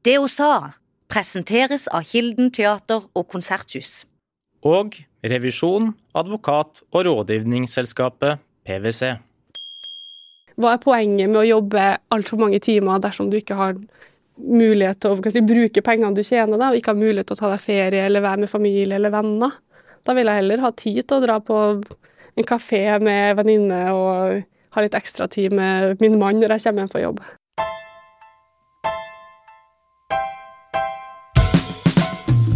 Det hun sa, presenteres av Kilden teater og konserthus. Og revisjon, advokat og rådgivningsselskapet PwC. Hva er poenget med å jobbe altfor mange timer dersom du ikke har mulighet til å si, bruke pengene du tjener, da, og ikke har mulighet til å ta deg ferie eller være med familie eller venner? Da vil jeg heller ha tid til å dra på en kafé med venninne og ha litt ekstra tid med min mann når jeg kommer hjem fra jobb.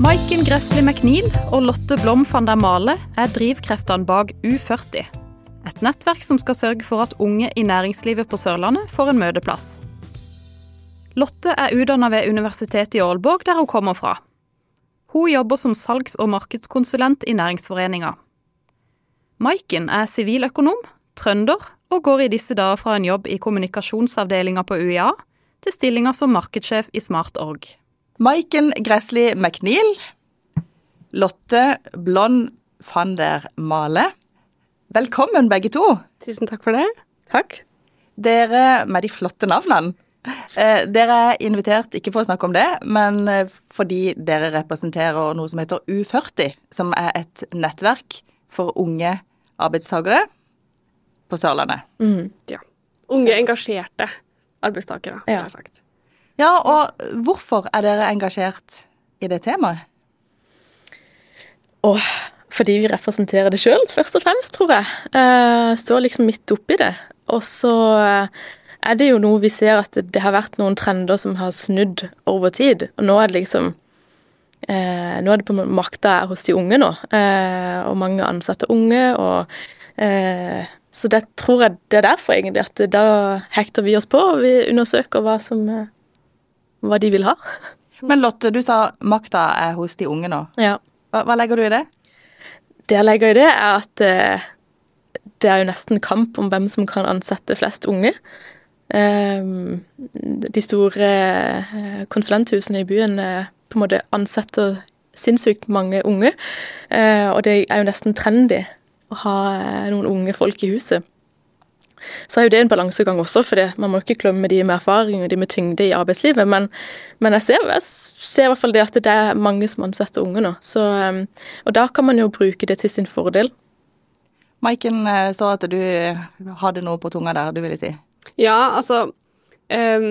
Maiken Gressli McNeil og Lotte Blom van der Male er drivkreftene bak U40. Et nettverk som skal sørge for at unge i næringslivet på Sørlandet får en møteplass. Lotte er utdanna ved Universitetet i Aalborg, der hun kommer fra. Hun jobber som salgs- og markedskonsulent i Næringsforeninga. Maiken er siviløkonom, trønder og går i disse dager fra en jobb i kommunikasjonsavdelinga på UiA til stillinga som markedssjef i SmartOrg. Maiken Gressli McNeil, Lotte Blond van der Male. Velkommen, begge to. Tusen takk for det. Takk. Dere med de flotte navnene. Eh, dere er invitert ikke for å snakke om det, men eh, fordi dere representerer noe som heter U40, som er et nettverk for unge arbeidstakere på Sørlandet. Mm, ja. Unge, engasjerte arbeidstakere, har jeg sagt. Ja, og hvorfor er dere engasjert i det temaet? Åh, fordi vi representerer det sjøl, først og fremst, tror jeg. Uh, står liksom midt oppi det. Og så er det jo noe vi ser at det, har vært noen trender som har snudd over tid. Og nå er det liksom uh, Nå er det på makta hos de unge nå, uh, og mange ansatte unge, og Så det tror jeg det er derfor, egentlig, at da hekter vi oss på, og vi undersøker hva som hva de vil ha. Men Lotte, du sa makta er hos de unge nå. Ja. Hva, hva legger du i det? Det jeg legger i det, er at eh, det er jo nesten kamp om hvem som kan ansette flest unge. Eh, de store eh, konsulenthusene i byen eh, på en måte ansetter sinnssykt mange unge, eh, og det er jo nesten trendy å ha noen unge folk i huset. Så er jo det en balansegang også, for det. man må ikke glemme de med erfaring og de med tyngde i arbeidslivet. Men, men jeg, ser, jeg, ser, i hvert fall det at det er mange som ansetter unge nå. Så, og da kan man jo bruke det til sin fordel. Maiken, står så at du hadde noe på tunga der, du ville si? Ja, altså um,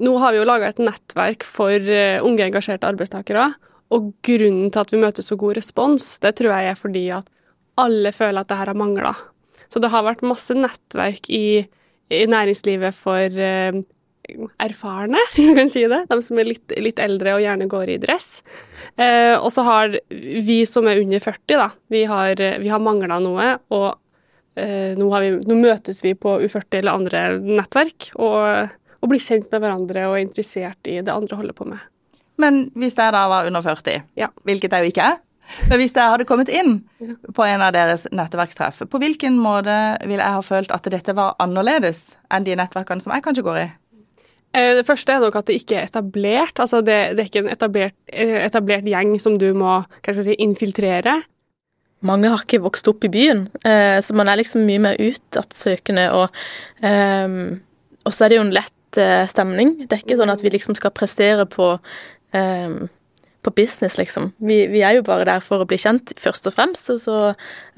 Nå har vi jo laga et nettverk for uh, unge engasjerte arbeidstakere. Og grunnen til at vi møter så god respons, det tror jeg er fordi at alle føler at det her har mangla. Så det har vært masse nettverk i, i næringslivet for eh, erfarne, kan si det. De som er litt, litt eldre og gjerne går i dress. Eh, og så har vi som er under 40, da, vi har, vi har mangla noe. Og eh, nå, vi, nå, møtes vi på U40 eller andre nettverk og, og blir kjent med hverandre og er interessert i det andre holder på med. Men hvis jeg da var under 40, ja. hvilket jeg jo ikke er, men hvis jeg hadde kommet inn på en av deres nettverkstreff, på hvilken måte ville jeg ha følt at dette var annerledes enn de nettverkene som jeg kanskje går i? Eh, det første er nok at det ikke er etablert. Altså det, det er ikke en etablert, eh, etablert, gjeng som du må hva skal jeg si, infiltrere. Mange har ikke vokst opp i byen, eh, så man er liksom mye mer utatsøkende. Og, um, og så er det jo en lett stemning. Det er ikke sånn at vi liksom skal prestere på um, på business, liksom. Vi, vi, er jo bare der for å bli kjent, først og fremst, og så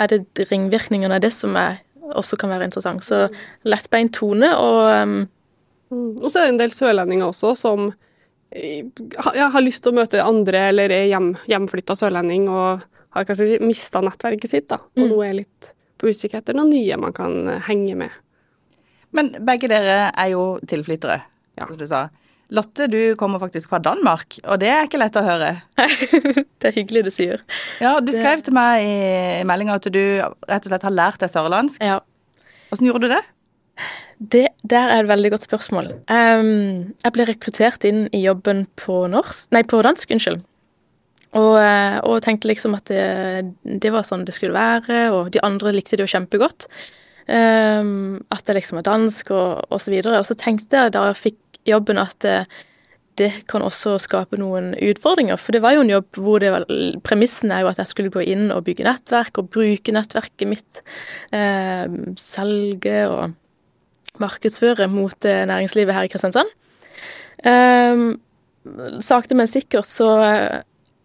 er det ringvirkningene av det som er, også kan være interessant. Så lettbeint tone og um, Og så er det en del sørlendinger også som ja, har lyst til å møte andre, eller er hjem, hjemflytta sørlending og har kanskje si, mista nettverket sitt, da, og mm. nå er litt på utkikk etter noen nye man kan henge med. Men begge dere er jo tilflyttere, ja. som du sa. Lotte, du kommer faktisk fra Danmark, og det er ikke lett å høre. det er hyggelig du sier. Ja, Du skrev til meg i meldinga at du rett og slett har lært deg sørlandsk. Ja. Åssen gjorde du det? Det der er et veldig godt spørsmål. Um, jeg ble rekruttert inn i jobben på norsk Nei, på dansk, unnskyld. Og, eh, og tenkte liksom at det, det, var sånn det skulle være, og de andre likte det jo kjempegodt. Um, at det liksom var dansk og, og så videre. Og så tenkte jeg da jeg fikk jobben at eh, det kan også skape noen utfordringer. For det var jo en jobb hvor det var, premissen er jo at jeg skulle gå inn og bygge nettverk og bruke nettverket mitt. Eh, selge og markedsføre mot eh, næringslivet her i Kristiansand. Eh, sakte, men sikkert så eh,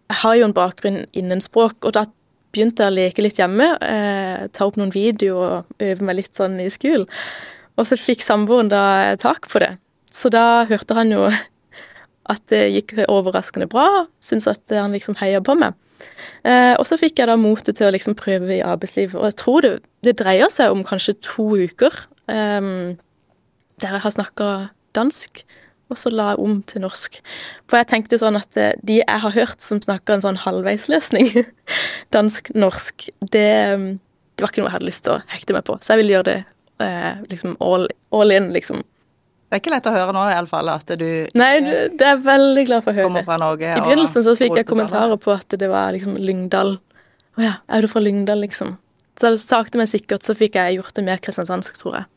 jeg har jo en bakgrunn innen språk, og da begynte jeg å leke litt hjemme. Eh, ta opp noen videoer og øve meg litt sånn i skolen. Og så fikk samboeren da tak på det. Så da hørte han jo at det gikk overraskende bra. Syntes at han liksom heia på meg. Eh, og så fikk jeg da motet til å liksom prøve i arbeidslivet. Og jeg tror det, det dreier seg om kanskje to uker eh, der jeg har snakka dansk, og så la jeg om til norsk. For jeg tenkte sånn at eh, de jeg har hørt som snakker en sånn halvveisløsning, dansk-norsk, det, det, var ikke noe jeg hadde lyst til å hekte meg på. Så jeg ville gjøre det eh, liksom all, all in, liksom. Det er ikke lett å høre nå, iallfall, at du Nei, det er jeg veldig glad for å høre. fra Norge. I begynnelsen så fikk jeg kommentarer på at det var liksom Lyngdal. Å ja, er du fra Lyngdal, liksom? Så sakte, men sikkert så fikk jeg gjort det mer kristiansandsk, tror jeg.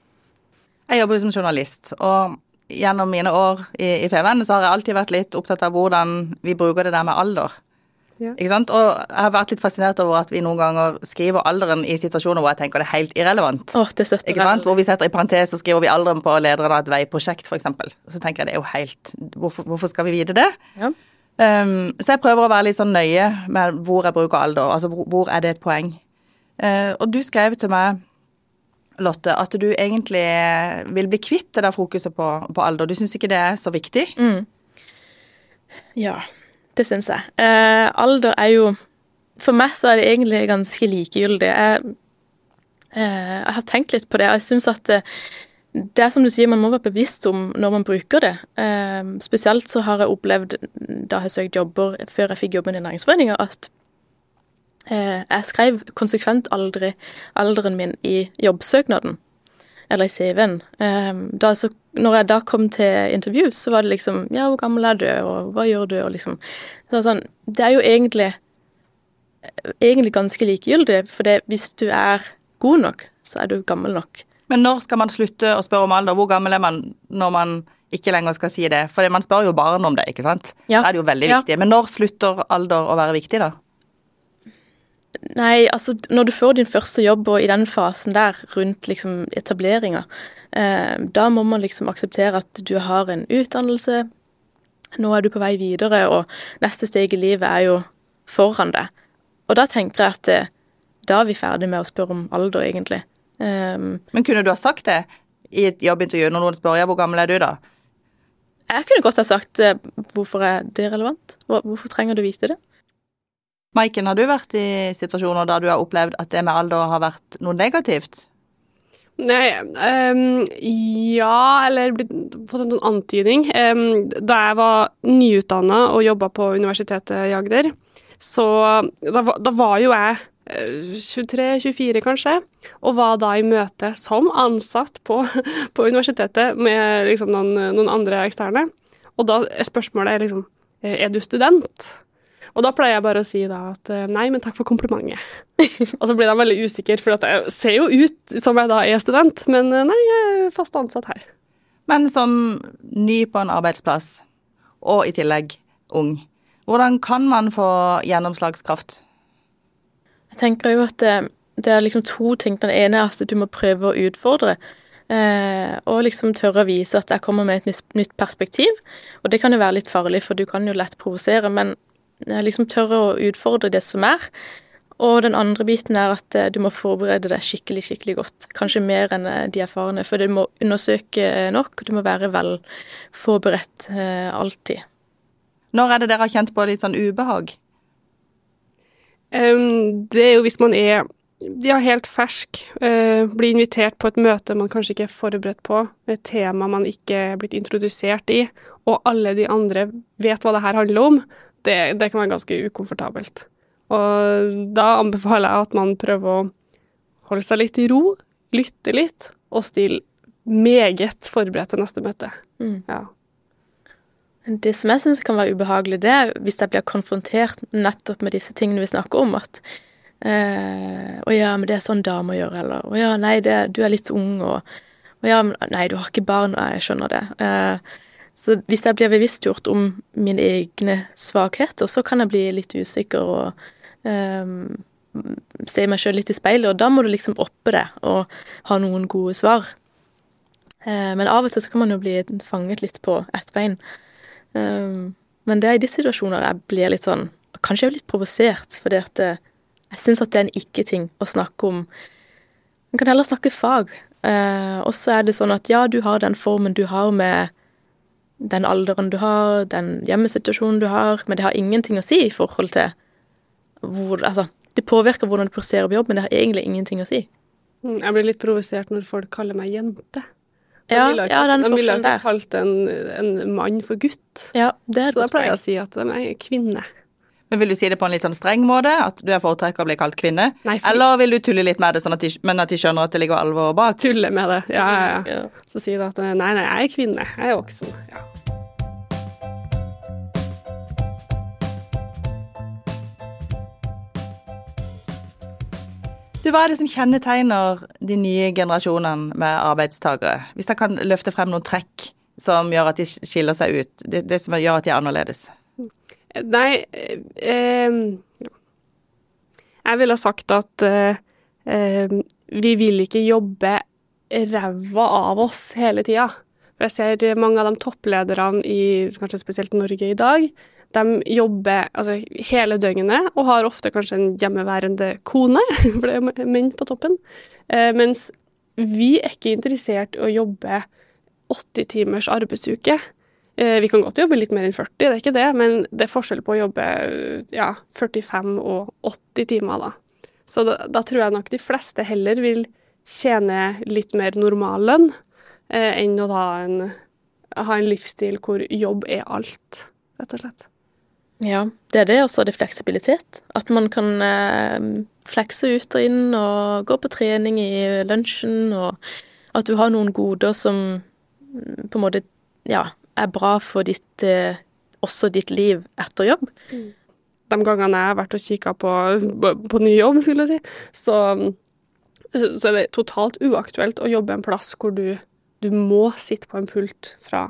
Jeg jobber jo som journalist, og gjennom mine år i, i FVN så har jeg alltid vært litt opptatt av hvordan vi bruker det der med alder. Ja. Ikke sant? Og jeg har vært litt fascinert over at vi noen ganger skriver alderen i situasjoner hvor jeg tenker det er helt irrelevant. Åh, det støtter Ikke sant? Hvor vi setter i parentes så skriver vi alderen på lederen av et veiprosjekt, f.eks. Så tenker jeg det er jo helt Hvorfor, hvorfor skal vi vite det? Ja. Um, så jeg prøver å være litt sånn nøye med hvor jeg bruker alder. Altså hvor, hvor er det et poeng? Uh, og du skrev til meg, Lotte, at du egentlig vil bli kvitt det der fokuset på, på alder. Du syns ikke det er så viktig? Mm. Ja, det syns jeg. Eh, alder er jo For meg så er det egentlig ganske likegyldig. Jeg, eh, jeg har tenkt litt på det, og jeg syns at det, det er som du sier, man må være bevisst om når man bruker det. Eh, spesielt så har jeg opplevd, da jeg søkte jobber før jeg fikk jobben i Næringsforeninga, at eh, jeg skrev konsekvent aldri alderen min i jobbsøknaden. Eller i CV-en. Eh, da så når jeg da kom til intervju, så var det liksom Ja, hvor gammel er du, og hva gjør du, og liksom så sånn, det er jo egentlig egentlig ganske likegyldig, for det, hvis du er god nok, så er du gammel nok. Men når skal man slutte å spørre om alder? Hvor gammel er man når man ikke lenger skal si det? For man spør jo barn om det, ikke sant? Ja. Da er det jo veldig Ja. viktig. Men når slutter alder å være viktig, da? Nei, altså når du får din første jobb, og i den fasen der, rundt liksom etableringa, eh, da må man liksom akseptere at du har en utdannelse, nå er du på vei videre, og neste steg i livet er jo foran deg. Og da tenker jeg at eh, da er vi ferdig med å spørre om alder, egentlig. Um, Men kunne du ha sagt det i et jobbintervju når noen spør ja, hvor gammel er du da? jeg kunne godt ha sagt eh, hvorfor er det relevant? Hvorfor trenger du vite det? Maiken, har du vært i situasjoner der du har opplevd at det med alder har vært noe negativt? Nei, um, ja, eller fått en sånn antydning. Um, da jeg var nyutdanna og jobba på Universitetet i Agder, så da, da var jo jeg 23-24 kanskje, og var da i møte som ansatt på, på universitetet med liksom noen, noen andre eksterne. Og da er spørsmålet liksom Er du student? Og da pleier jeg bare å si da at eh, nei, men takk for komplimentet. Og så blir de veldig usikre, for at jeg ser jo ut som jeg da er student, men eh, nei, jeg er fast ansatt her. Men som ny på en arbeidsplass, og i tillegg ung, hvordan kan man få gjennomslagskraft? Jeg tenker jo at det, det er liksom to ting. Den ene er at du må prøve å utfordre. Eh, og liksom tørre å vise at jeg kommer med et nytt, nytt perspektiv. Og det kan jo være litt farlig, for du kan jo lett provosere, men eh, liksom tørre å utfordre det som er. Og den andre biten er at eh, du må forberede deg skikkelig, skikkelig godt. Kanskje mer enn eh, de erfarne, for du må undersøke nok. Du må være vel forberedt eh, alltid. Når er det dere har kjent på litt sånn ubehag? Um, det er jo hvis man er ja, helt fersk, Uh, blir invitert på et møte man kanskje ikke er forberedt på, et tema man ikke er blitt introdusert i, og alle de andre vet hva det her handler om, det, det kan være ganske ukomfortabelt. Og da anbefaler jeg at man prøver å holde seg litt i ro, lytte litt, og stille meget forberedt til neste møte. Mm. Ja. Det som jeg syns kan være ubehagelig, det er hvis jeg blir konfrontert nettopp med disse tingene vi snakker om. At eh, 'Å ja, men det er sånn damer gjør', eller 'Å ja, nei, det, du er litt ung', og 'Å ja, men nei, du har ikke barn', og jeg skjønner det. Eh, så hvis jeg blir bevisstgjort om mine egne svakheter, så kan jeg bli litt usikker og um, se meg sjøl litt i speilet, og da må du liksom oppe det og ha noen gode svar. Uh, men av og til så kan man jo bli fanget litt på ett bein. Um, Men det er i de situasjoner jeg blir litt sånn Kanskje jeg er litt provosert, fordi at eh, jeg syns at det er en ikke-ting å snakke om Man kan heller snakke fag. Uh, og så er det sånn at ja, du har den formen du har med den alderen du har, den hjemmesituasjonen du har, men det har ingenting å si i forhold til hvor Altså, det påvirker hvordan du presterer på jobb, men det har egentlig ingenting å si. Mm, Jeg blir litt provosert når folk kaller meg jente. De Ja, ikke- ja, den de ville ikke kalt en, en mann for gutt. Ja, det er Så da pleier jeg å si at de er kvinne. Men Vil du si det på en litt sånn streng måte, at du er foretrekker å bli kalt kvinne? Nei, for- Eller vil du tulle litt med det, sånn at de, men at de skjønner at det ligger alvor bak? Tulle med det. Ja, ja, ja. Så sier du at nei, nei, jeg er kvinne. Jeg er voksen. Ja. Du, Hva er det som kjennetegner de nye generasjonene med arbeidstakere? Hvis jeg kan løfte frem noen trekk som gjør at de skiller seg ut, det, det som gjør at de er annerledes. Nei eh, eh, Jeg ville sagt at eh, eh, vi vil ikke jobbe ræva av oss hele tida. For jeg ser mange av de topplederne i kanskje spesielt Norge i dag, de jobber altså, hele døgnet og har ofte kanskje en hjemmeværende kone, for det er menn på toppen. Eh, mens vi er ikke interessert i å jobbe 80 timers arbeidsuke. Eh, Vi kan godt jobbe litt mer enn 40, det er ikke det, men det er forskjell på å jobbe ja, 45 og 80 timer, da. Så da, da tror jeg nok de fleste heller vil tjene litt mer normallønn eh, enn å ha en, ha en livsstil hvor jobb er alt, rett og slett. Ja, det er det, og så er det fleksibilitet. At man kan eh, flekse ut og inn og gå på trening i lunsjen, og at du har noen goder som mm, på en måte ja, er bra for ditt, eh, også ditt liv etter jobb. de gangene jeg har vært og kikka på, på ny jobb, skulle jeg si, så, så er det totalt uaktuelt å jobbe en plass hvor du, du må sitte på en pult fra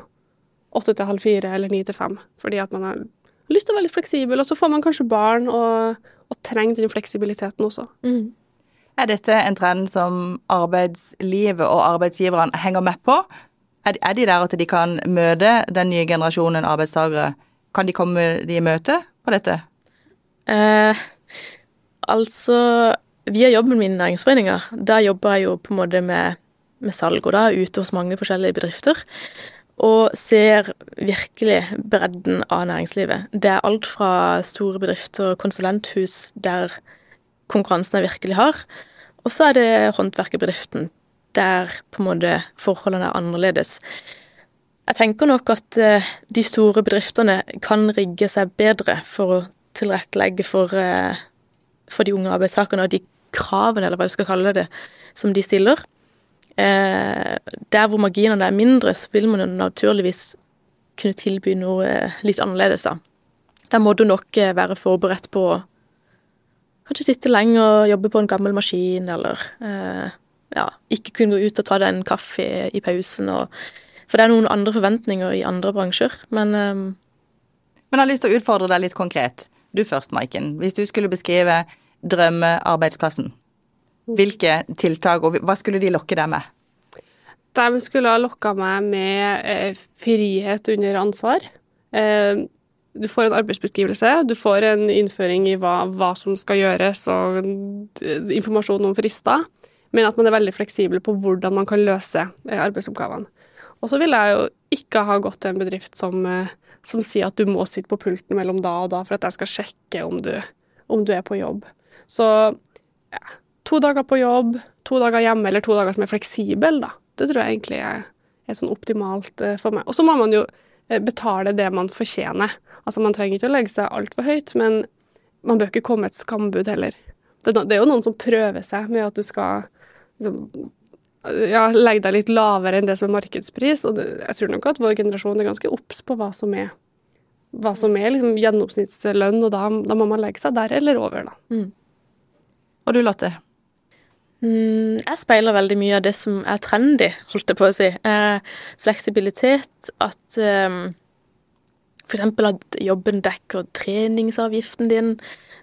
åtte til halv fire eller ni til fem, fordi at man har lyst til å være litt fleksibel, og så får man kanskje barn og, og trenger den fleksibiliteten også. Er dette en trend som arbeidslivet og arbeidsgiverne henger med på? Er de, er de der at de kan møte den nye generasjonen arbeidstakere? Kan de komme de i møte på dette? Eh, altså, via jobben min i næringsforeninga, der jobber jeg jo på en måte med, med salg, og da er ute hos mange forskjellige bedrifter. Og ser virkelig bredden av næringslivet. Det er alt fra store bedrifter, konsulenthus, der konkurransen er virkelig hard, og så er det håndverkerbedriften, der på en måte forholdene er annerledes. Jeg tenker nok at eh, de store bedriftene kan rigge seg bedre for å tilrettelegge for, eh, for de unge arbeidstakerne og de kravene, eller hva jeg skal kalle det, som de stiller. Eh, der hvor marginene er mindre, så vil man jo naturligvis kunne tilby noe litt annerledes, da. Der må du nok være forberedt på å kanskje sitte lenge og jobbe på en gammel maskin, eller ja, ikke kunne gå ut og ta deg en kaffe i pausen. Og, for det er noen andre forventninger i andre bransjer, men um... Men jeg har lyst til å utfordre deg litt konkret. Du først, Maiken. Hvis du skulle beskrive drømmearbeidsplassen, hvilke tiltak og hva skulle de lokke deg med? De skulle ha lokka meg med eh, frihet under ansvar. Eh, du får en arbeidsbeskrivelse, du får en innføring i hva, hva som skal gjøres, og eh, informasjon om frister, men at man er veldig fleksibel på hvordan man kan løse eh, arbeidsoppgavene. Og så vil jeg jo ikke ha gått til en bedrift som, eh, som sier at du må sitte på pulten mellom da og da for at jeg skal sjekke om du, om du er på jobb. Så ja, to dager på jobb, to dager hjemme, eller to dager som er fleksibel, da. Det tror jeg egentlig er, er sånn optimalt eh, for meg. Og så må man jo betale det man fortjener. Altså Man trenger ikke å legge seg altfor høyt, men man bør ikke komme et skambud heller. Det er jo noen som prøver seg med at du skal liksom, ja, legge deg litt lavere enn det som er markedspris. Og det, jeg tror nok at vår generasjon er ganske obs på hva som er, hva som er liksom, gjennomsnittslønn, og da, da må man legge seg der eller over, da. Og du, Lotte? Mm, jeg speiler veldig mye av det som er trendy, holdt jeg på å si. Eh, fleksibilitet, at eh, eksempel at jobben dekker treningsavgiften din.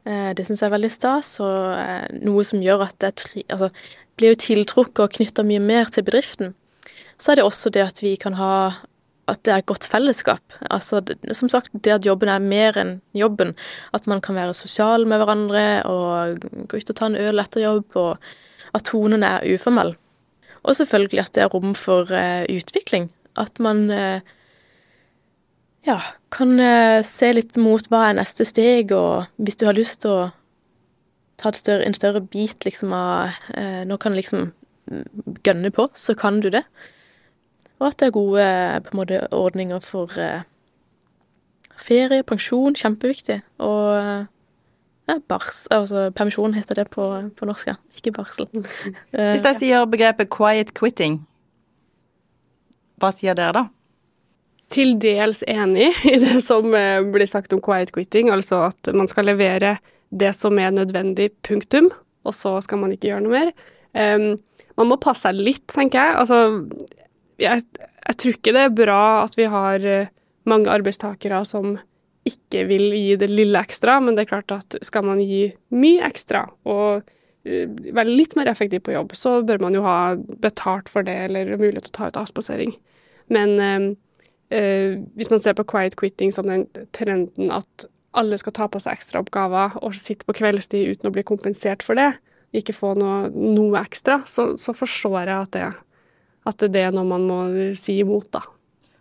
Eh, det syns jeg er veldig stas, og eh, noe som gjør at jeg tri altså, blir jo tiltrukket og knytta mye mer til bedriften. Så er det også det at vi kan ha at det er godt fellesskap. Altså, som sagt, det at jobben er mer enn jobben. At man kan være sosial med hverandre og gå ut og ta en øl etter jobb, og at tonen er uformell. Og selvfølgelig at det er rom for uh, utvikling. At man uh, ja, kan uh, se litt mot hva er neste steg, og hvis du har lyst til å ta større, en større bit liksom av Nå kan du liksom gønne på, så kan du det. Og at det er gode på en måte, ordninger for eh, ferie, pensjon, kjempeviktig. Og ja, bars, altså permisjon heter det på, på norsk, ja. Ikke barsel. Hvis jeg sier begrepet 'quiet quitting', hva sier dere da? Til dels enig i det som eh, blir sagt om quiet quitting, altså at man skal levere det som er nødvendig, punktum, og så skal man ikke gjøre noe mer. Um, man må passe seg litt, tenker jeg. Altså, jeg, jeg, tror ikke det er bra at vi har eh, mange arbeidstakere som ikke vil gi det lille ekstra, men det er klart at skal man gi mye ekstra og uh, være litt mer effektiv på jobb, så bør man jo ha betalt for det eller mulighet til å ta ut avspasering. Men uh, hvis man ser på quiet quitting som den trenden at alle skal ta på seg ekstraoppgaver og sitte på kveldstid uten å bli kompensert for det, ikke få noe, noe ekstra, så, så, forstår jeg at det, at det er noe man må si imot, da.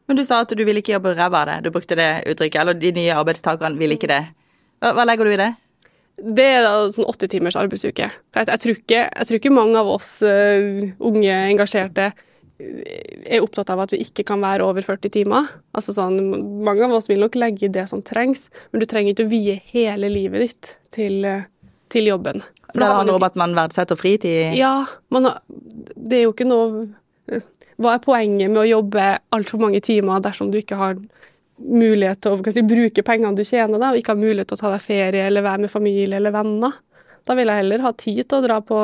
Men du sa at du ville ikke jobbe ræva av det. Du brukte det uttrykket. Eller de nye arbeidstakerne vil ikke det. Hva, hva, legger du i det? Det er da sånn åtte timers arbeidsuke. Jeg, jeg, tror ikke, jeg, tror ikke, mange av oss uh, unge engasjerte er opptatt av at vi ikke kan være over 40 timer. Altså sånn, mange av oss vil nok legge det som trengs, men du trenger ikke å vie hele livet ditt til, til jobben. For det handler om at man verdsetter fritid? Ja. Man har, det er jo ikke noe Hva er poenget med å jobbe altfor mange timer dersom du ikke har mulighet til å si, bruke pengene du tjener, da, og ikke har mulighet til å ta deg ferie eller være med familie eller venner? Da vil jeg heller ha tid til å dra på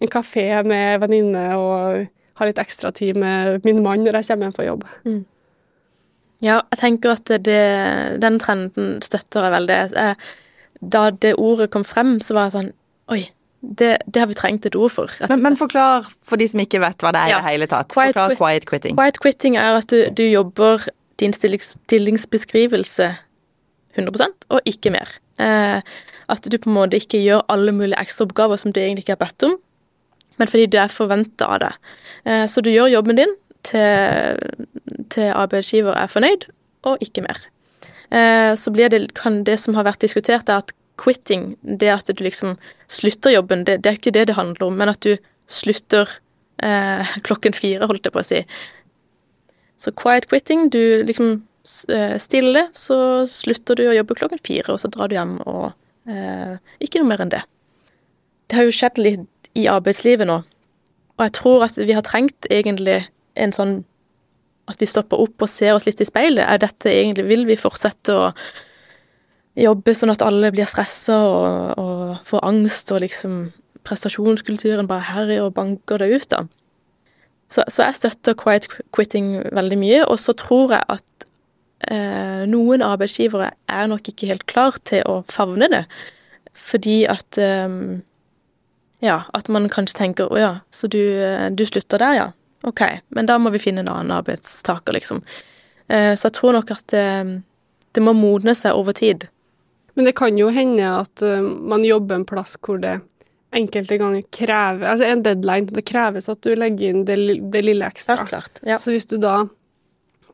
en kafé med venninne og ha litt ekstra tid med min mann når jeg kommer hjem fra jobb. Mm. Ja, jeg tenker at det, den trenden støtter jeg veldig. Da det ordet kom frem, så var jeg sånn Oi, det, det, har vi trengt et ord for. Men, men, forklar for de som ikke vet hva det er ja. i det hele tatt. Quiet forklar quit, quiet quitting. Quiet quitting er at du, du jobber din stillingsbeskrivelse 100% og ikke mer. Eh, at du på en måte ikke gjør alle mulige ekstraoppgaver som du egentlig ikke har bedt om, men fordi du er forventa av det. Eh, så du gjør jobben din til, til arbeidsgiver er fornøyd, og ikke mer. Eh, så blir det, kan det som har vært diskutert, er at quitting, det at du liksom slutter jobben, det, det er ikke det det handler om, men at du slutter eh, klokken fire, holdt jeg på å si. Så quiet quitting, du liksom eh, stille, så slutter du å jobbe klokken fire, og så drar du hjem og eh, Ikke noe mer enn det. Det har jo skjedd litt i arbeidslivet nå, og jeg tror at vi har trengt egentlig en sånn at vi stopper opp og ser oss litt i speilet. Er dette egentlig Vil vi fortsette å jobbe sånn at alle blir stressa og, og, får angst, og liksom prestasjonskulturen bare herjer og banker det ut, da. Så, så, jeg støtter quiet quitting veldig mye, og så tror jeg at eh, noen arbeidsgivere er nok ikke helt klar til å favne det, fordi at eh, Ja, at man kanskje tenker å ja, så du, du, slutter der, ja. Ok, men da må vi finne en annen arbeidstaker, liksom. Eh, så jeg tror nok at det, det må modne seg over tid. Men det kan jo hende at man jobber en plass hvor det enkelte ganger krever Altså en deadline. Det kreves at du legger inn det, det lille ekstra. Ja, klart, ja. Så hvis du da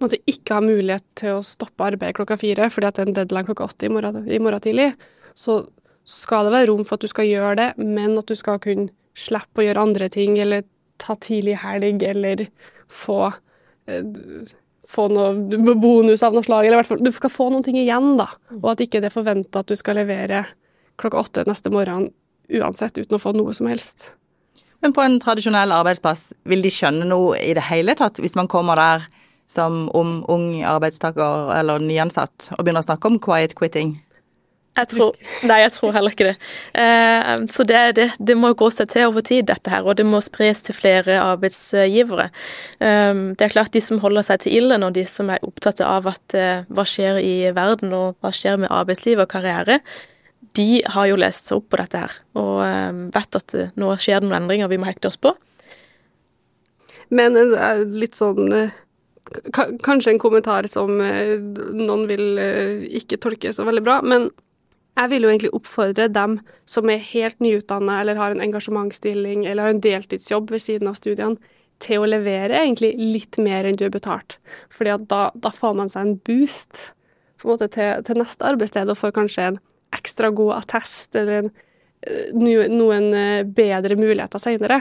måtte ikke har mulighet til å stoppe arbeidet klokka fire fordi at det er en deadline klokka åtte i morgen, i morgen tidlig, så, så, skal det være rom for at du skal gjøre det, men at du skal kunne slippe å gjøre andre ting, eller ta tidlig helg, eller få uh, få noe bonus av noe slag, eller i hvert fall du skal få noen ting igjen, da. Og at ikke det er forventa at du skal levere klokka åtte neste morgen uansett, uten å få noe som helst. Men på en tradisjonell arbeidsplass, vil de skjønne noe i det hele tatt hvis man kommer der som om ung arbeidstaker eller nyansatt og begynner å snakke om quiet quitting? Jeg tror, nei, jeg tror heller ikke det. Eh, så det, det, det, må gå seg til over tid, dette her, og det må spres til flere arbeidsgivere. Eh, det er klart de som holder seg til ilden, og de som er opptatt av at eh, hva skjer i verden, og hva skjer med arbeidsliv og karriere, de har jo lest seg opp på dette her, og vet at nå skjer det noen endringer vi må hekte oss på. Men litt sånn Kanskje en kommentar som noen vil ikke tolke så veldig bra, men jeg vil jo egentlig oppfordre dem som er helt nyutdanna eller har en engasjementsstilling eller har en deltidsjobb ved siden av studiene, til å levere egentlig litt mer enn du er betalt. Fordi da, da får man seg en boost en måte til, til neste arbeidssted og får kanskje en ekstra god attest eller en, noen bedre muligheter seinere.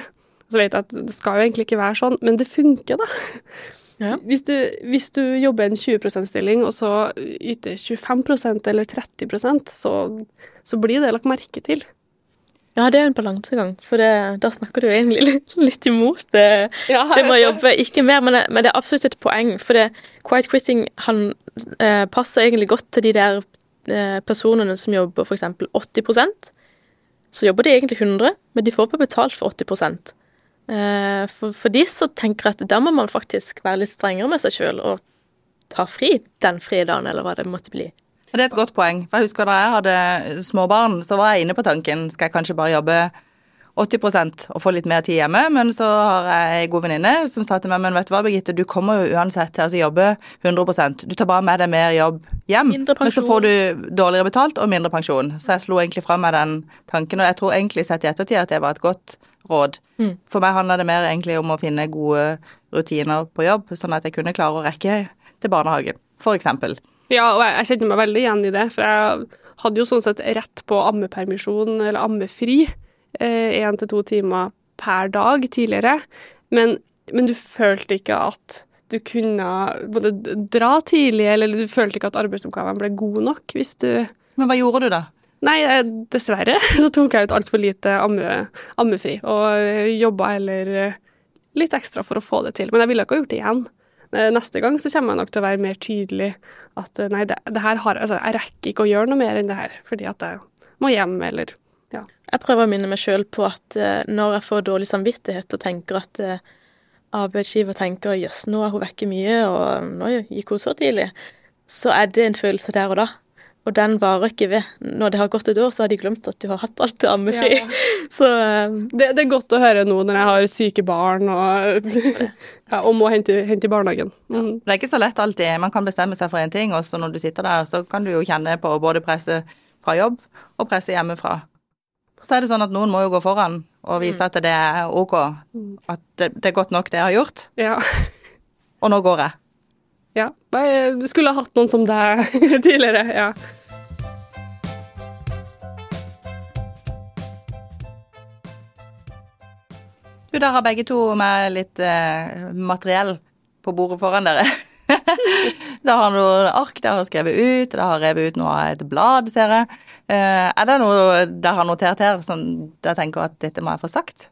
Så vet jeg at det skal jo egentlig ikke være sånn, men det funker, da. Ja. Hvis, du, hvis, du, jobber en 20 %-stilling, og så yter 25% eller 30% så, så blir det lagt merke til. Ja, det er en balansegang, for det, da snakker du egentlig litt, litt imot det, ja, det med å jobbe ikke mer, men det, men det, er absolutt et poeng. For det, quiet quitting han, eh, passer egentlig godt til de der eh, personene som jobber f.eks. 80% Så jobber de egentlig 100, men de får bare betalt for 80 Eh, for, for de så tenker at da må man faktisk være litt strengere med seg sjøl og ta fri den fridagen, eller hva det måtte bli. Det er et godt poeng. for jeg husker Da jeg hadde småbarn, så var jeg inne på tanken skal jeg kanskje bare jobbe 80% og få litt mer tid hjemme. Men så har jeg ei god venninne som sa til meg men vet du hva, Birgitte, du kommer jo uansett til å jobbe 100% Du tar bare med deg mer jobb hjem, men så får du dårligere betalt og mindre pensjon. Så jeg slo egentlig fra meg den tanken, og jeg tror egentlig sett i ettertid at det var et godt råd. Mm. For meg handler det mer egentlig om å finne gode rutiner på jobb, sånn at jeg kunne klare å rekke til barnehagen, eksempel. Ja, og jeg, jeg kjenner meg veldig igjen i det, for jeg hadde jo sånn sett rett på ammepermisjon, eller ammefri, én eh, til to timer per dag tidligere. Men, men, du følte ikke at du kunne både dra tidlig, eller du følte ikke at arbeidsoppgavene ble gode nok hvis du Men hva gjorde du, da? Nei, eh, dessverre så tok jeg ut altfor lite amme, ammefri, og jobba heller eh, litt ekstra for å få det til. Men jeg ville ikke ha gjort det igjen. Eh, neste gang så kommer jeg nok til å være mer tydelig at nei, det, det her har, altså, jeg rekker ikke å gjøre noe mer enn det her, fordi at jeg må hjem, eller ja. Jeg prøver å minne meg sjøl på at når jeg får dårlig samvittighet og tenker at arbeidsgiver tenker jøss, nå er hun vekke mye, og nå gikk hun så tidlig, så er det en følelse der og da. Og den varer ikke ved. Når det har gått et år, så har de glemt at du har hatt alt til ammefri. Ja. Så um, det, det, er godt å høre nå når jeg har syke barn og, ja, og må hente, hente i barnehagen. Mm. Det er ikke så lett alltid. Man kan bestemme seg for én ting, og så når du sitter der, så kan du jo kjenne på både presset fra jobb og presset hjemmefra. Så er det sånn at noen må jo gå foran og vise mm. at det er OK. At det, det er godt nok, det jeg har gjort. Ja. Og nå går jeg. Ja. Jeg skulle ha hatt noen som deg tidligere. Ja. Du, der har begge to med litt eh, materiell på bordet foran dere. da har noen ark dere har skrevet ut, dere har revet ut noe av et blad, ser jeg. Eh, er det noe dere har notert her som dere tenker at dette må jeg få sagt?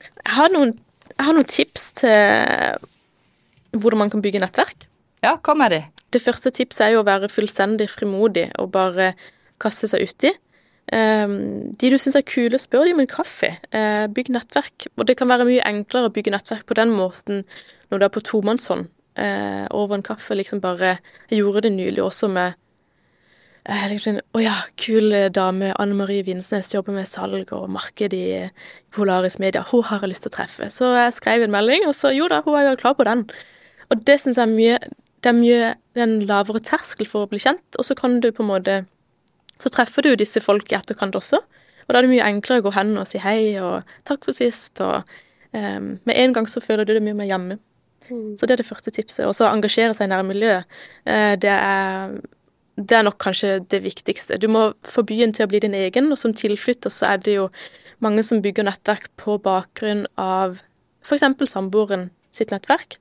Jeg har noen, jeg har noen tips til hvordan man kan bygge nettverk. Ja, hva med de. Det første tipset er jo å være fullstendig frimodig og bare kaste seg uti. Um, de du syns er kule, spør de om en kaffe. Uh, bygg nettverk. Og det kan være mye enklere å bygge nettverk på den måten når du er på tomannshånd uh, over en kaffe. Liksom bare Jeg gjorde det nylig også med uh, liksom, Å ja, kul dame. Anne Marie Vinsnes jobber med salg og marked i Polaris Media. Hun har jeg lyst til å treffe. Så jeg skrev en melding, og så jo da, hun var jo klar på den. Og det syns jeg er mye Det er mye en lavere terskel for å bli kjent, og så kan du på en måte Så treffer du disse folk i etterkant også, og da er det mye enklere å gå hen og si hei og takk for sist, og um, med en gang så føler du det mye mer hjemme. Mm. Så det er det første tipset. Og så engasjere seg i nærmiljøet. Uh, det er det er nok kanskje det viktigste. Du må få byen til å bli din egen, og som tilflytter så er det jo mange som bygger nettverk på bakgrunn av f.eks. samboeren sitt nettverk.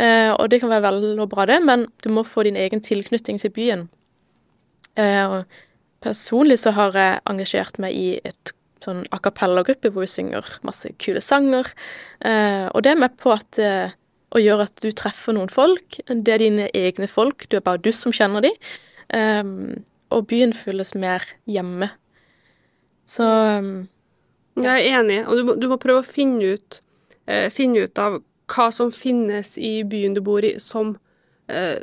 Eh, og det kan være vel og bra, det, men du må få din egen tilknytning til byen. Eh, personlig så har jeg engasjert meg i et sånn a cappella-gruppe hvor vi synger masse kule sanger. Eh, og det er med på at å gjøre at du treffer noen folk. Det er dine egne folk, du er bare du som kjenner dem. Um, og byen føles mer hjemme. Så um, Jeg er enig, og du må, du må prøve å finne ut, uh, finne ut av hva som finnes i byen du bor i som eh,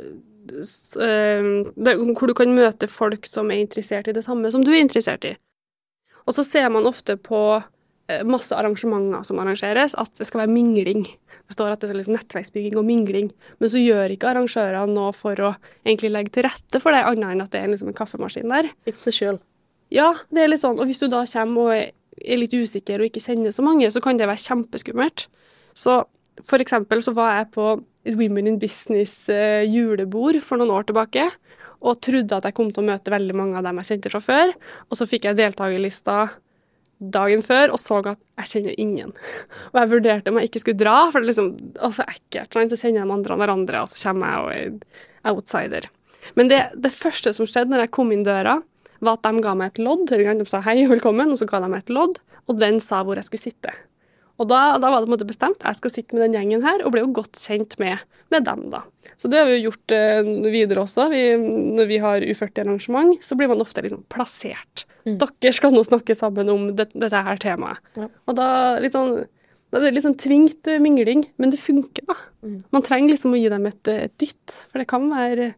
eh Hvor du kan møte folk som er interessert i det samme som du er interessert i. Og så ser man ofte på eh, masse arrangementer som arrangeres, at det skal være mingling. Det står at det er litt nettverksbygging og mingling. Men så gjør ikke arrangørene noe for å egentlig legge til rette for det, annet enn at det er liksom en kaffemaskin der. Fikse det sjøl. Ja, det er litt sånn. Og hvis du da kommer og er litt usikker og ikke kjenner så mange, så kan det være kjempeskummelt. Så for eksempel så var jeg på et Women in Business eh, julebord for noen år tilbake, og trodde at jeg kom til å møte veldig mange av dem jeg kjente fra før. Og så fikk jeg deltakerlista dagen før og så at jeg kjenner ingen. Og jeg vurderte om jeg ikke skulle dra, for det er liksom altså ekkelt. Så kjenner de andre hverandre, og så kommer jeg og er outsider. Men det, det første som skjedde når jeg kom inn døra, var at de ga meg et lodd. De sa hei, velkommen, og så ga de meg et lodd, og den sa hvor jeg skulle sitte. Og da, da, var det på en måte bestemt. Jeg skal sitte med den gjengen her, og ble jo godt kjent med, med dem, da. Så det har vi jo gjort eh, videre også. Vi, når vi har U40-arrangement, så blir man ofte liksom plassert. Mm. Dere skal nå snakke sammen om det, dette her temaet. Ja. Og da litt sånn da blir det litt sånn tvingt eh, mingling, men det funker, da. Mm. Man trenger liksom å gi dem et, et dytt, for det kan være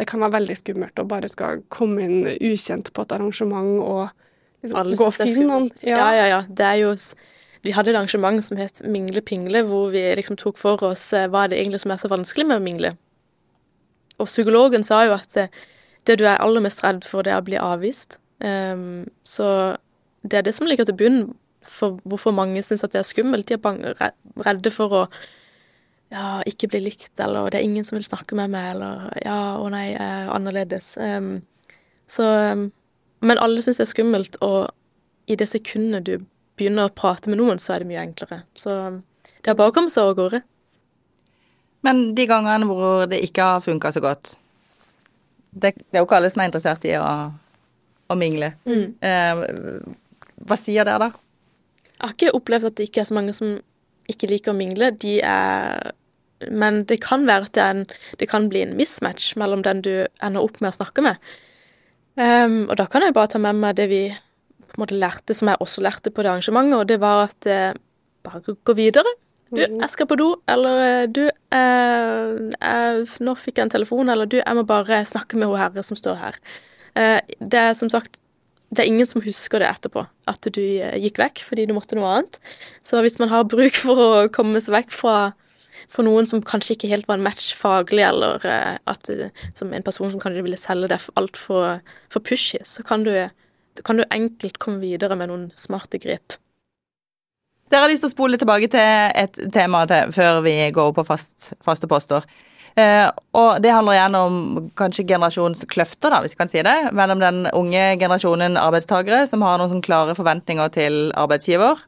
det kan være veldig skummelt å bare skal komme inn ukjent på et arrangement og liksom gå og finne noen. Ja. ja, ja, ja. Det er jo vi hadde et arrangement som het Mingle pingle, hvor vi liksom tok for oss eh, hva er det egentlig som er så vanskelig med å mingle. Og psykologen sa jo at det, det du er aller mest redd for, det er å bli avvist. Um, så det er det som ligger til bunn for hvorfor mange syns at det er skummelt. De er redde for å ja, ikke bli likt, eller det er ingen som vil snakke med meg, eller ja, å nei, jeg er annerledes. Um, så um, Men alle syns det er skummelt, og i det sekundet du begynner å prate med noen, så er det mye enklere. Så det er bare å komme seg av gårde. Men de gangene hvor det ikke har funka så godt det, det, er jo ikke alle som er interessert i å, å mingle. Mm. Eh, hva sier dere da? Jeg har ikke opplevd at det ikke er så mange som ikke liker å mingle. De er Men det kan være at det, en, det kan bli en mismatch mellom den du ender opp med å snakke med. Um, og da kan jeg bare ta med meg det vi på en måte lærte, som jeg også lærte på det arrangementet, og det var at eh, bare gå videre. Du, mm. jeg skal på do, eller eh, du, eh, jeg, nå fikk jeg en telefon, eller du, jeg må bare snakke med hun herre som står her. Eh, det er som sagt det er ingen som husker det etterpå, at du eh, gikk vekk fordi du måtte noe annet. Så hvis man har bruk for å komme seg vekk fra, for noen som kanskje ikke helt var en match faglig, eller eh, at, som en person som kanskje ville selge deg altfor for pushy, så kan du kan du enkelt komme videre med noen smarte grep. Dere har lyst til å spole tilbake til et tema til, før vi går på fast, faste poster. Eh, og det handler gjerne om kanskje generasjonskløfter, da, hvis jeg kan si det, mellom den unge generasjonen arbeidstakere som har noen sånn klare forventninger til arbeidsgiver,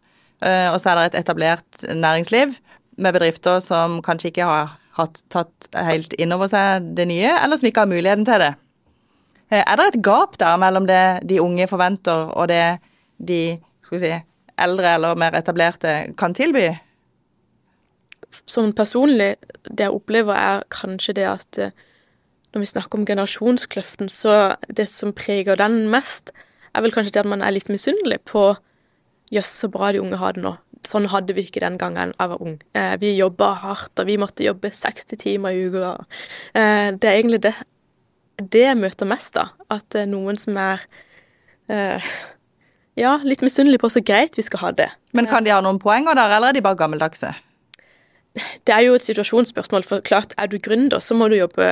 eh, og så er det et etablert næringsliv med bedrifter som kanskje ikke har hatt, tatt helt inn over seg det nye, eller som ikke har muligheten til det. Eh, er det et gap der mellom det de unge forventer, og det de skal vi si, eldre eller mer etablerte kan tilby? Sånn personlig, det jeg opplever, er kanskje det at eh, når vi snakker om generasjonskløften, så det som preger den mest, er vel kanskje det at man er litt misunnelig på Jøss, så bra de unge har det nå. Sånn hadde vi ikke den gangen jeg var ung. Eh, vi jobba hardt, og vi måtte jobbe 60 timer i uka. Det er egentlig det det jeg møter mest, da. At det er noen som er uh, ja, litt misunnelige på så greit vi skal ha det. Men kan de ha noen poenger der, eller er de bare gammeldagse? Det er jo et situasjonsspørsmål, for klart er du gründer, så må du jobbe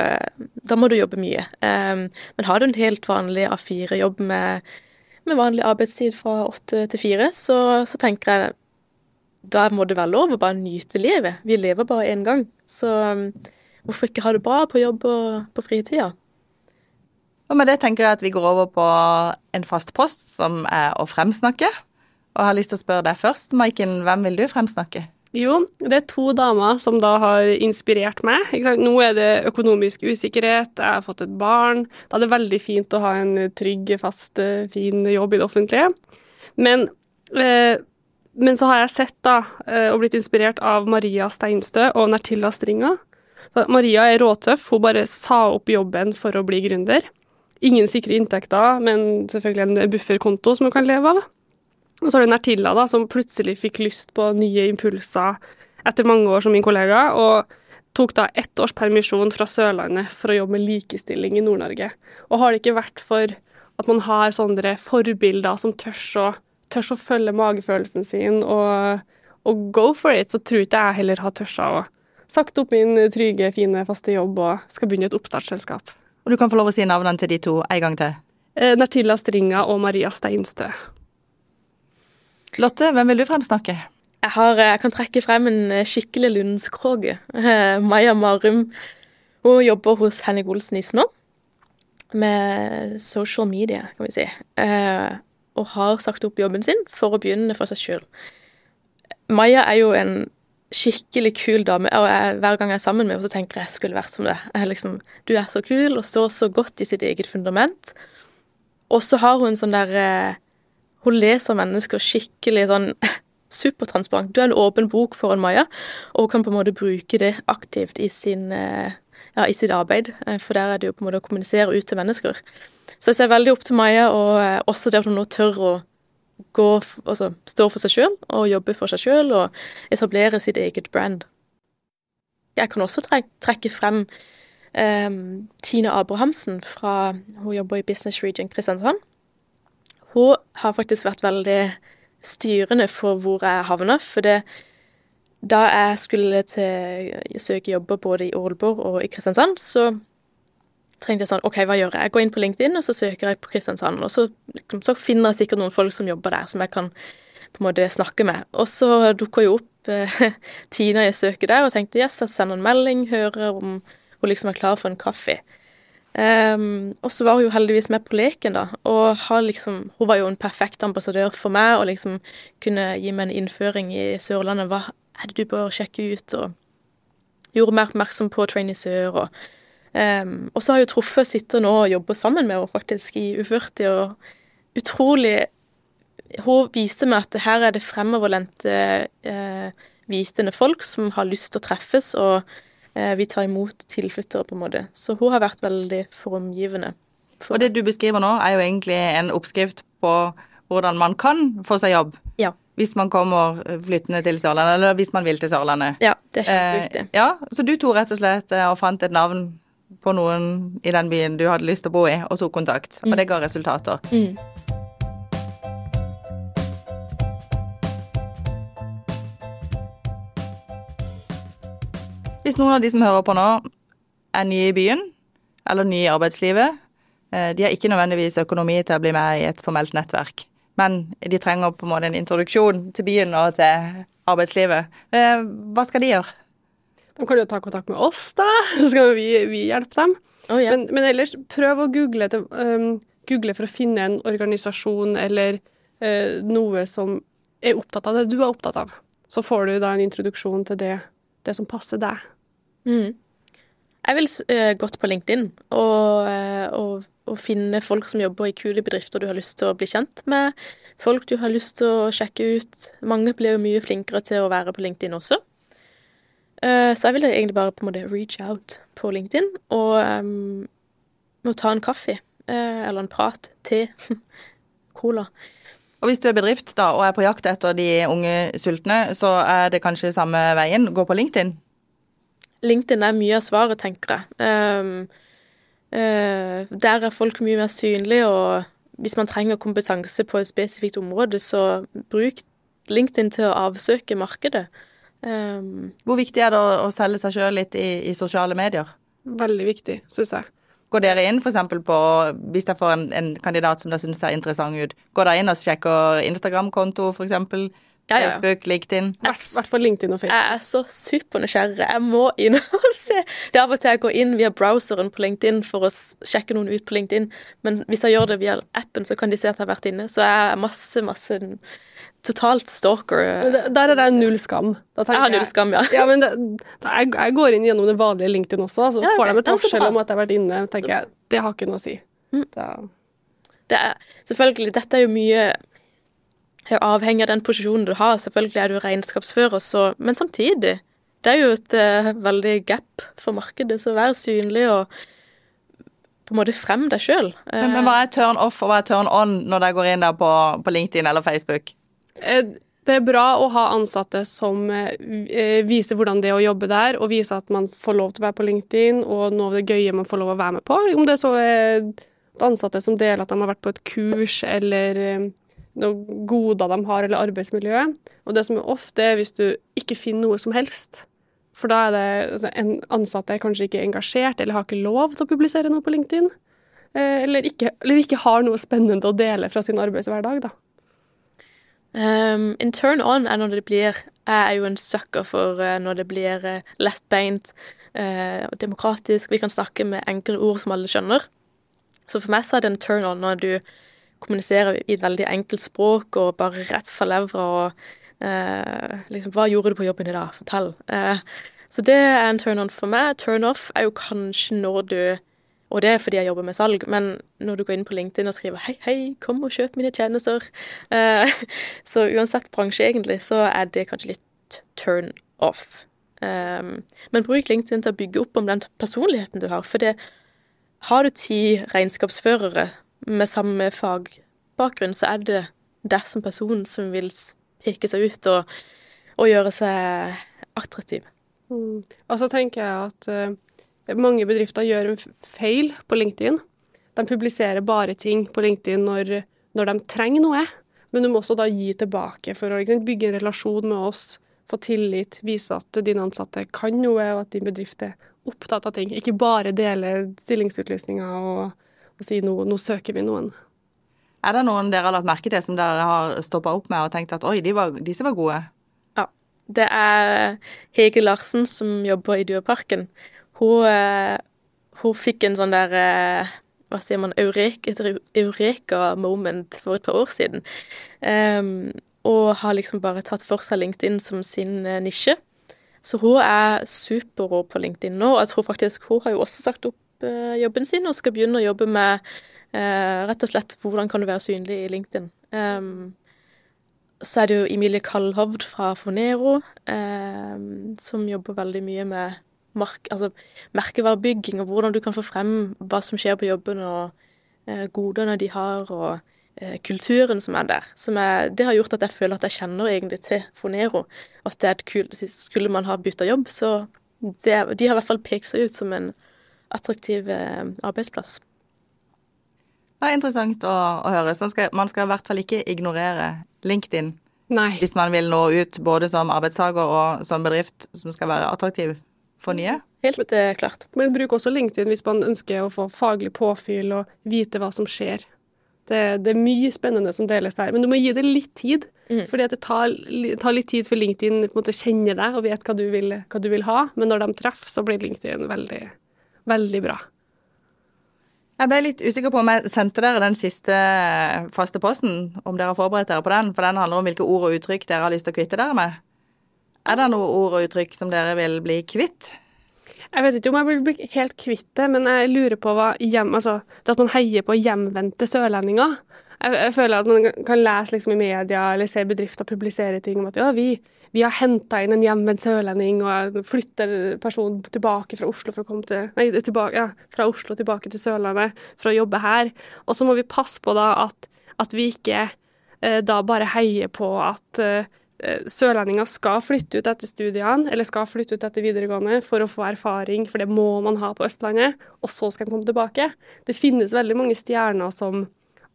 Da må du jobbe mye. Um, men har du en helt vanlig A4-jobb med, med, vanlig arbeidstid fra åtte til fire, så, så, tenker jeg da må det være lov å bare nyte livet. Vi lever bare én gang. Så um, hvorfor ikke ha det bra på jobb og på fritida? Og med det tenker jeg at vi går over på en fast post, som er å fremsnakke. Og jeg har lyst til å spørre deg først, Maiken, hvem vil du fremsnakke? Jo, det er to damer som da har inspirert meg. Nå er det økonomisk usikkerhet, jeg har fått et barn. Da er det veldig fint å ha en trygg, fast, fin jobb i det offentlige. Men, eh, men så har jeg sett da, eh, og blitt inspirert av Maria Steinstø og Nertilla Stringa. Maria er råtøff, hun bare sa opp jobben for å bli gründer. Ingen sikre inntekter, men selvfølgelig en bufferkonto som man kan leve av. Og så har du Nertilla, da, som plutselig fikk lyst på nye impulser etter mange år som min kollega, og tok da ett års permisjon fra Sørlandet for å jobbe med likestilling i Nord-Norge. Og har det ikke vært for at man har sånne forbilder som tørs å tørs å følge magefølelsen sin og, og go for it, så tror ikke jeg heller har tørsa å sagt opp min trygge, fine, faste jobb og skal begynne et oppstartsselskap. Og du kan få lov å si navnene til de to en gang til. Eh, Nartilla Stringa og Maria Steinstø. Lotte, hvem vil du fremsnakke? Jeg, har, jeg kan trekke frem en eh, skikkelig lundskråke. Eh, Maja Marum. Hun jobber hos Henning Olsen i Snå med social media, kan vi si. Eh, og har sagt opp jobben sin for å begynne for seg sjøl. Maja er jo en skikkelig kul dame, og jeg, hver gang jeg er sammen med henne, så tenker jeg jeg skulle vært som det. Liksom, du er så kul og står så godt i sitt eget fundament. Og så har hun sånn der eh, Hun leser mennesker skikkelig sånn supertransparent. Du er en åpen bok foran Maja, og hun kan på en måte bruke det aktivt i, sin, eh, ja, i sitt arbeid. eh, For der er det jo på en måte å kommunisere ut til mennesker. Så jeg ser veldig opp til Maja, og også det at hun nå tør å gå, f- altså står for seg sjøl og jobber for seg sjøl og etablerer sitt eget brand. Jeg kan også trek, trekke frem um, Tine Abrahamsen fra Hun jobber i Business Region Kristiansand. Hun har faktisk vært veldig styrende for hvor jeg havna. For det, da jeg skulle til, søke jobber både i Ålborg og i Kristiansand, så tenkte jeg sånn OK, hva gjør jeg? Jeg går inn på LinkedIn, og så søker jeg på Kristiansand. Og så, liksom, så finner jeg sikkert noen folk som jobber der, som jeg kan på en måte snakke med. Og så dukka jo opp eh, Tina jeg søker der, og tenkte yes, jeg sender en melding, hører om hun liksom er klar for en kaffe. Um, og så var hun jo heldigvis med på leken, da. Og liksom, hun var jo en perfekt ambassadør for meg, og liksom kunne gi meg en innføring i Sørlandet. Hva er det du bør sjekke ut? Og gjorde meg oppmerksom på Trainee Sør. Og, ehm, og så har jeg jo truffet, sitter nå og jobber sammen med henne faktisk i U40, og utrolig Hun viste meg at her er det fremoverlente, uh, vitende folk som har lyst til å treffes, og uh, vi tar imot tilflyttere, på en måte. Så hun har vært veldig formgivende. for Og det du beskriver nå, er jo egentlig en oppskrift på hvordan man kan få seg jobb. Ja. Hvis man kommer flyttende til Sørlandet, eller hvis man vil til Sørlandet. Ja, det er kjempeviktig. Eh, ja, så du tok rett og slett eh, og fant et navn på noen i den byen du hadde lyst til å bo i, og tok kontakt. Og det ga resultater. Mm. Hvis noen av de som hører på nå, er nye i byen, eller nye i arbeidslivet, eh, de har ikke nødvendigvis økonomi til å bli med i et formelt nettverk, men de trenger på en måte en introduksjon til byen og til arbeidslivet. Eh, Hva skal de gjøre? De kan jo ta kontakt med oss, da, så skal vi, vi hjelpe dem. Oh, ja. Men, men ellers, prøv å google, til, um, google for å finne en organisasjon eller uh, noe som er opptatt av det du er opptatt av. Så får du da en introduksjon til det, det som passer deg. Mm. Jeg vil uh, gått på LinkedIn og, uh, og, og finne folk som jobber i kule bedrifter du har lyst til å bli kjent med. Folk du har lyst til å sjekke ut. Mange blir jo mye flinkere til å være på LinkedIn også. Eh, så jeg ville egentlig bare på en måte reach out på LinkedIn og um, må ta en kaffe. eh, eller en prat. Te. Cola. Og hvis du er bedrift da, og er på jakt etter de unge sultne, så er det kanskje samme veien. Gå på LinkedIn. LinkedIn er mye av svaret, tenker jeg. Um, uh, der er folk mye mer synlige, og hvis man trenger kompetanse på et spesifikt område, så bruk LinkedIn til å avsøke markedet. Ehm, Hvor viktig er det å, å selge seg sjøl litt i, i sosiale medier? Veldig viktig, syns jeg. Går dere inn f.eks. på Hvis jeg får en, en kandidat som dere syns ser interessant ut, går dere inn og sjekker Instagram-konto f.eks.? Ja, ja. Facebook, LinkedIn? I hvert fall LinkedIn og Facebook. jeg er så supernysgjerrig. Jeg må inn og se. Det er av og til jeg går inn via browseren på LinkedIn for å sjekke noen ut på LinkedIn, men hvis jeg gjør det via appen, så kan de se at jeg har vært inne. Så jeg er masse, masse totalt stalker. Det- Der er det null skam. Da Jeg har null skam, ja. Ja, men det, da, jeg, jeg går inn gjennom det vanlige LinkedIn også, så Ja, får de et varsel om at jeg har vært inne. Så tenker jeg, det har ikke noe å si. Mm. Da, det er, selvfølgelig, dette er jo mye er avhengig av den posisjonen du har. Selvfølgelig er du regnskapsfører, så, men samtidig Det er jo et uh, veldig gap for markedet, så vær synlig og på en måte frem deg sjøl. Men, men hva er turn off og hva er turn on når dere går inn der på, på LinkedIn eller Facebook? Eh, Det er bra å ha ansatte som eh, eh, viser hvordan det er å jobbe der, og viser at man får lov til å være på LinkedIn, og noe av det gøye man får lov å være med på. Om det så er ansatte som deler at de har vært på et kurs, eller noe goder de har, eller arbeidsmiljøet. Og det som er ofte, er hvis du ikke finner noe som helst. For da er det altså, en ansatte er kanskje ikke engasjert, eller har ikke lov til å publisere noe på LinkedIn. Eller ikke, eller ikke har noe spennende å dele fra sin arbeidshverdag, da. Um, en turn on er når det blir Jeg er jo en sucker for uh, når det blir uh, lettbeint uh, demokratisk. Vi kan snakke med enkle ord som alle skjønner. Så for meg så er det en turn on når du kommuniserer i et veldig enkelt språk og bare rett fra levra og liksom Hva gjorde du på jobben i dag? Fortell. så det er en turn on for meg. Turn off er jo kanskje når du og det er fordi jeg jobber med salg, men når du går inn på LinkedIn og skriver 'hei, hei, kom og kjøp mine tjenester', eh, så uansett bransje egentlig, så er det kanskje litt turn off. Um, men bruk LinkedIn til å bygge opp om den personligheten du har, for det har du ti regnskapsførere med samme fagbakgrunn, så er det deg som person som vil peke seg ut og, og gjøre seg attraktiv. Mm. Og så tenker jeg at uh mange bedrifter gjør en feil på LinkedIn. De publiserer bare ting på LinkedIn når, når de trenger noe. Men du må også da gi tilbake for å bygge en relasjon med oss, få tillit, vise at dine ansatte kan noe, og at din bedrift er opptatt av ting. Ikke bare dele stillingsutlysninger og, og si nå, nå søker vi noen. Er det noen dere har lagt merke til som dere har stoppa opp med og tenkt at oi, de var, disse var gode? Ja. Det er Hege Larsen som jobber i Dyreparken. Hun, eh, hun fikk en sånn der eh, hva sier man, eureka, moment for et par år siden. Um, og har liksom bare tatt for seg LinkedIn som sin uh, nisje. Så hun er superrå på LinkedIn nå. Jeg tror faktisk hun har jo også sagt opp uh, jobben sin og skal begynne å jobbe med uh, rett og slett hvordan kan du være synlig i LinkedIn. Um, så er det jo Emilie Kallhovd fra Fonero um, som jobber veldig mye med mark, altså, merkevarebygging, og hvordan du kan få frem hva som skjer på jobben, og eh, godene de har, og eh, kulturen som er der. Som er, det har gjort at jeg føler at jeg kjenner egentlig til Fonero. At det er et kult, Skulle man ha bytta jobb, så det, de har i hvert fall pekt seg ut som en attraktiv eh, arbeidsplass. Det er interessant å, å høre. Så skal, man skal i hvert fall ikke ignorere LinkedIn Nei. hvis man vil nå ut både som arbeidstaker og som bedrift som skal være attraktiv for nye. Helt eh, klart. Men bruk også LinkedIn hvis man ønsker å få faglig påfyll og vite hva som skjer. Det, det er mye spennende som deles der, men du må gi det litt tid. Mm. fordi det tar, tar, litt tid for LinkedIn på en måte kjenner deg og vet hva du, vil, hva du vil ha, men når de treffer, så blir LinkedIn veldig, veldig bra. Jeg ble litt usikker på om jeg sendte dere den siste faste posten, om dere har forberedt dere på den, for den handler om hvilke ord og uttrykk dere har lyst til å kvitte dere med. Er det noe ord og uttrykk som dere vil bli kvitt? Jeg vet ikke om jeg vil bli helt kvitt det, men jeg lurer på hva hjem, altså, det at man heier på hjemvendte sørlendinger. Jeg, jeg, føler at man kan lese liksom i media eller se bedrifter publisere ting om at ja, vi, vi har henta inn en hjemvendt sørlending og flytter personen tilbake fra Oslo for å komme til Nei, tilbake, ja, fra Oslo tilbake til Sørlandet for å jobbe her. Og så må vi passe på da at, at vi ikke eh, da bare heier på at Eh, sørlendinger skal flytte ut etter studiene, eller skal flytte ut etter videregående for å få erfaring, for det må man ha på Østlandet, og så skal de komme tilbake. Det finnes veldig mange stjerner som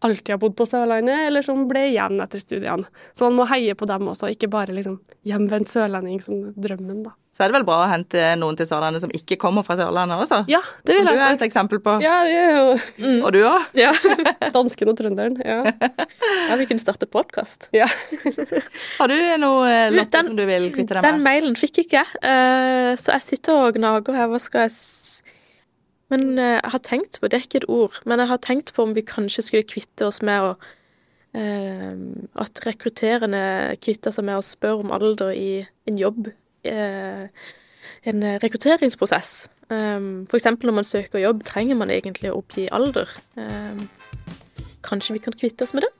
alltid har bodd på Sørlandet, eller som ble igjen etter studiene. Så man må heie på dem også, ikke bare liksom hjemvendt sørlending som drømmen, da så er det vel bra å hente noen til Sørlandet som ikke kommer fra Sørlandet også? Ja, det vil jeg si. Du er et eksempel på. Ja, ja, ja. Mm. Og du òg? Ja. Dansken og trønderen. Ja. ja, vi kunne starte podkast. Ja. Har du noe eh, Lotte som du vil kvitte deg med? Den mailen fikk ikke jeg, ikke, så jeg sitter og gnager her. Hva skal jeg Men uh, jeg har tenkt på, det er ikke et ord, men jeg har tenkt på om vi kanskje skulle kvitte oss med å eh, At rekrutterende kvitter seg med å spørre om alder i en jobb Eh, en rekrutteringsprosess. Um, F.eks. når man søker jobb, trenger man egentlig å oppgi alder. Um, kanskje vi kan kvitte oss med det?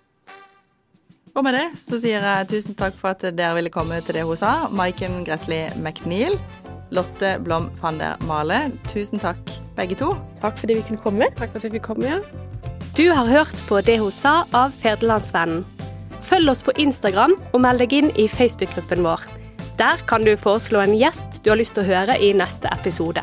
Og med det så sier jeg tusen takk for at dere ville komme til det hun sa. Maiken Gressli McNeil, Lotte Blom van der Male. Tusen takk, begge to. Takk fordi vi kunne komme. Takk for at vi fikk komme. Ja. Du har hørt på Det hun sa av Federlandsvennen. Følg oss på Instagram og meld deg inn i Facebook-gruppen vår. Der kan du foreslå en gjest du har lyst til å høre i neste episode.